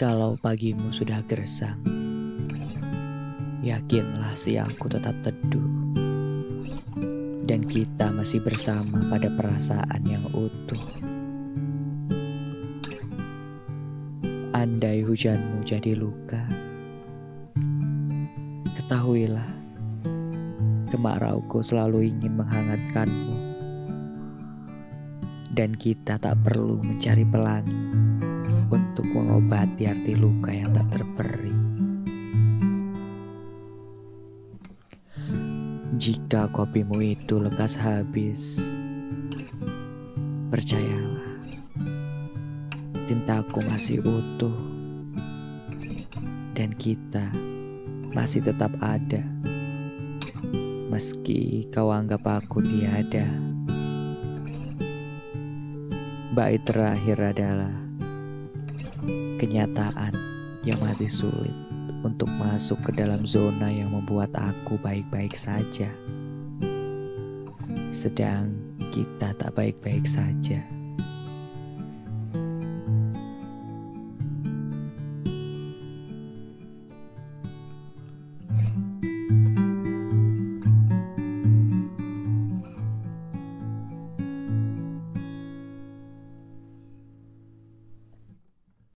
Kalau pagimu sudah gersang, yakinlah siangku tetap teduh. Dan kita masih bersama pada perasaan yang utuh. Andai hujanmu jadi luka, ketahuilah kemarauku selalu ingin menghangatkanmu. Dan kita tak perlu mencari pelangi untuk mengobati arti luka yang tak terperi. Jika kopimu itu lekas habis, percayalah, cintaku masih utuh, dan kita masih tetap ada, meski kau anggap aku tiada. Bait terakhir adalah kenyataan yang masih sulit untuk masuk ke dalam zona yang membuat aku baik-baik saja. Sedang kita tak baik-baik saja.